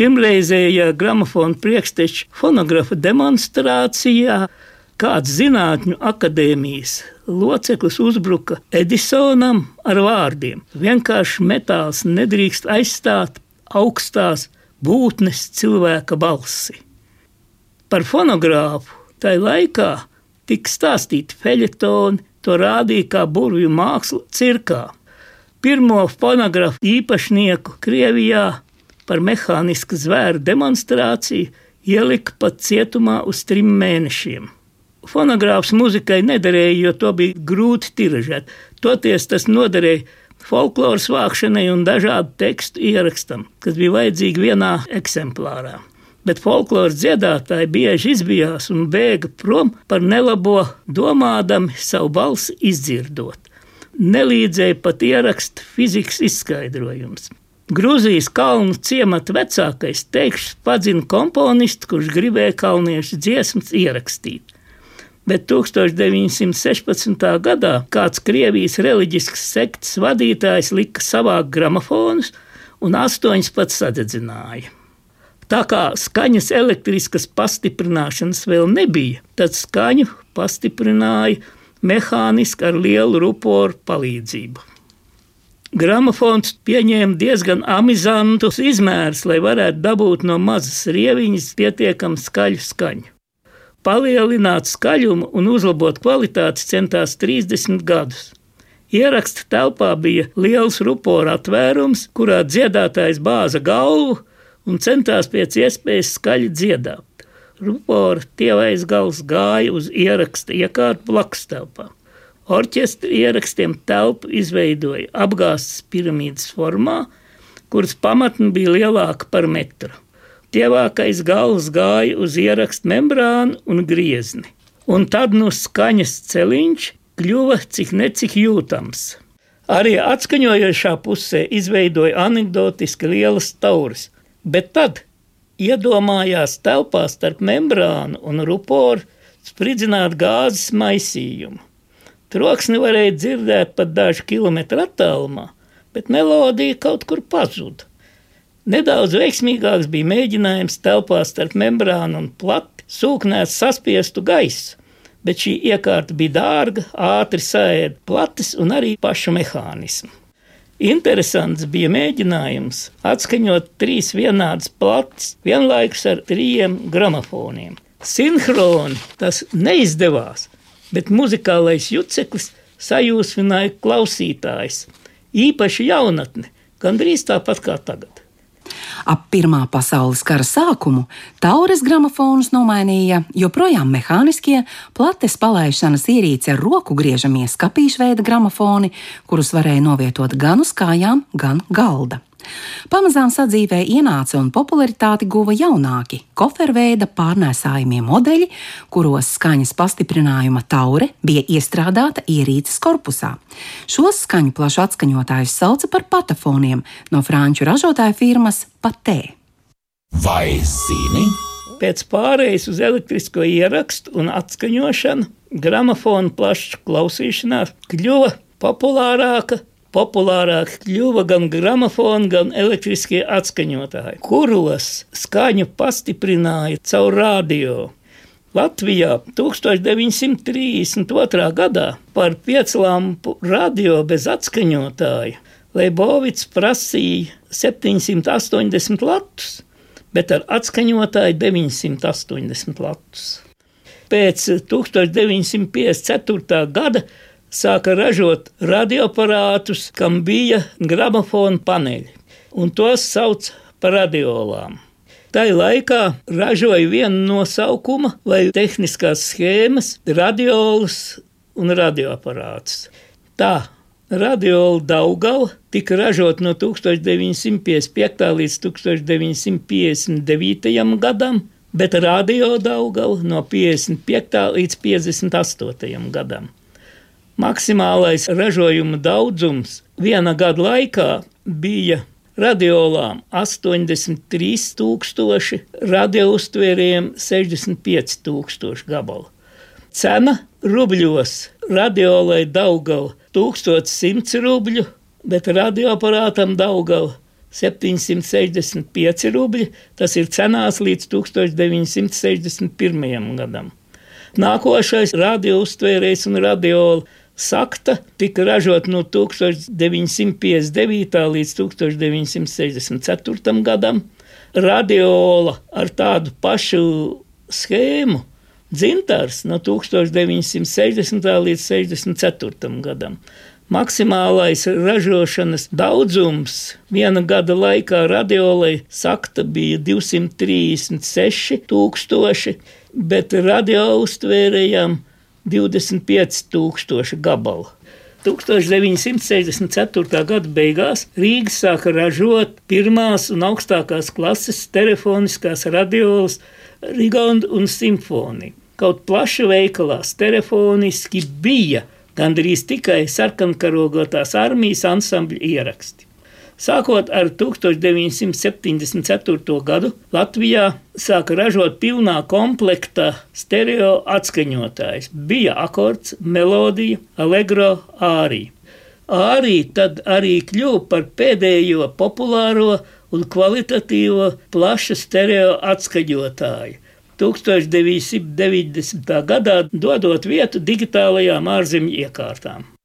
Pirmreizējā gramofona priekšteča fonografa demonstrācijā kāds zinātņu akadēmijas loceklis uzbruka Edisonam ar vārdiem: Vienkārši metāls nedrīkst aizstāt augstās būtnes cilvēka balsi. Par fonogrāfu tajā laikā tika stāstīti feļetoni, to rādīja kā burvju mākslu cirkā. Pirmo fonogrāfu īpašnieku Krievijā par mehānisku zvēru demonstrāciju ielika pat cietumā uz trim mēnešiem. Fonogrāfs muzikai nederēja, jo to bija grūti tiražēt. Toties tas noderēja folkloras vākšanai un dažādu tekstu ierakstam, kas bija vajadzīgi vienā eksemplārā. Bet folkloras dziedātāji bieži izbijās un bēga prom par nelabo, domādami savu balsi izdzirdot. Nelīdzēja pat ierakst fizikas izskaidrojums. Grūzijas kalnu ciemata vecākais teikšs padzina komponistu, kurš gribēja kalniešu dziesmas ierakstīt bet 1916. gadā kāds Krievijas reliģisks sekts vadītājs lika savākt gramofonus un astoņus pat sadedzināja. Tā kā skaņas elektriskas pastiprināšanas vēl nebija, tad skaņu pastiprināja mehāniski ar lielu ruporu palīdzību. Gramofons pieņēma diezgan amizantus izmērus, lai varētu dabūt no mazas rieviņas pietiekami skaļu skaņu. Palielināt skaļumu un uzlabot kvalitāti centās 30 gadus. Ieraksta telpā bija liels rupora atvērums, kurā dziedātājs bāza galvu un centās pēc iespējas skaļi dziedāt. Rupora tievais gals gāja uz ieraksta iekārtu blakus telpā. Orķestra ierakstiem telpu izveidoja apgāztas piramīdas formā, kuras pamatne bija lielāka par metru. Tievākais gals gāja uz ierakstu membrānu un griezni, un tad no skaņas celiņš kļuva cik necik jūtams. Arī atskaņojošā pusē izveidoja anekdotiski lielas tauras, bet tad iedomājās telpā starp membrānu un ruporu spridzināt gāzes maisījumu. Troksni varēja dzirdēt pat dažu kilometru attālumā, bet melodija kaut kur pazuda. Nedaudz veiksmīgāks bija mēģinājums telpā starp membrānu un plati sūknēt saspiestu gaisu, bet šī iekārta bija dārga, ātri sēda plates un arī pašu mehānismu. Interesants bija mēģinājums atskaņot trīs vienādas plates vienlaikus ar trījiem gramofoniem. Sinhroni tas neizdevās, bet muzikālais juceklis sajūsmināja klausītājs, īpaši jaunatni, gandrīz tāpat kā tagad. Ap Pirmā pasaules kara sākumu taures gramofonus nomainīja joprojām mehāniskie plates palaišanas ierīce ar roku griežamie skapīšveida gramofoni, kurus varēja novietot gan uz kājām, gan galda. Pamazām sadzīvē ienāca un popularitāti guva jaunāki koferveida pārnēsājumie modeļi, kuros skaņas pastiprinājuma taure bija iestrādāta ierīces korpusā. Šos skaņu plašu atskaņotājus sauca par patafoniem no franču ražotāja firmas Patē. Vai zini? Pēc pārejas uz elektrisko ierakstu un atskaņošanu, gramofona plaša klausīšanās kļuva populārāka populārāk kļuva gan gramofoni, gan elektriskie atskaņotāji, kuros skaņu pastiprināja caur radio. Latvijā 1932. gadā par pieclampu radio bez atskaņotāja Leibovits prasīja 780 latus, bet ar atskaņotāju 980 latus. Pēc 1954. gada sāka ražot radioaparātus, kam bija gramofona paneļi, un tos sauc par radiolām. Tā laikā ražoja vienu nosaukumu vai tehniskās schēmas, radiolus un radioaparātus. Tā radiola Daugava tika ražota no 1955. līdz 1959. gadam, bet radio Daugava no 55. līdz 58. gadam. Maksimālais ražojuma daudzums viena gada laikā bija radiolām 83,000, radiouztvērējiem 65,000 gabalu. Cena rubļos radiolai Daugava 1100 rubļu, bet radioaparātam Daugava 765 rubļi. Tas ir cenās līdz 1961. gadam. Nākošais radio uztvērējs un radiola sakta tika ražot no 1959. līdz 1964. gadam. Radiola ar tādu pašu schēmu dzintars no 1960. līdz 64. gadam. Maksimālais ražošanas daudzums viena gada laikā radiolai sakta bija 236 tūkstoši, bet radio uztvērējām 25,000 gabalu. 1964. gada beigās Rīga sāka ražot pirmās un augstākās klases telefoniskās radiolas Rigonda un Simfonija. Kaut plaša veikalā telefoniski bija gandrīz tikai sarkankarogotās armijas ansambļa ieraksti. Sākot ar 1974. gadu Latvijā sāka ražot pilnā komplekta stereo atskaņotājs. Bija akords, melodija, allegro, ārī. Ārī tad arī kļuva par pēdējo populāro un kvalitatīvo plaša stereo atskaņotāju 1990. gadā dodot vietu digitālajām ārzemju iekārtām.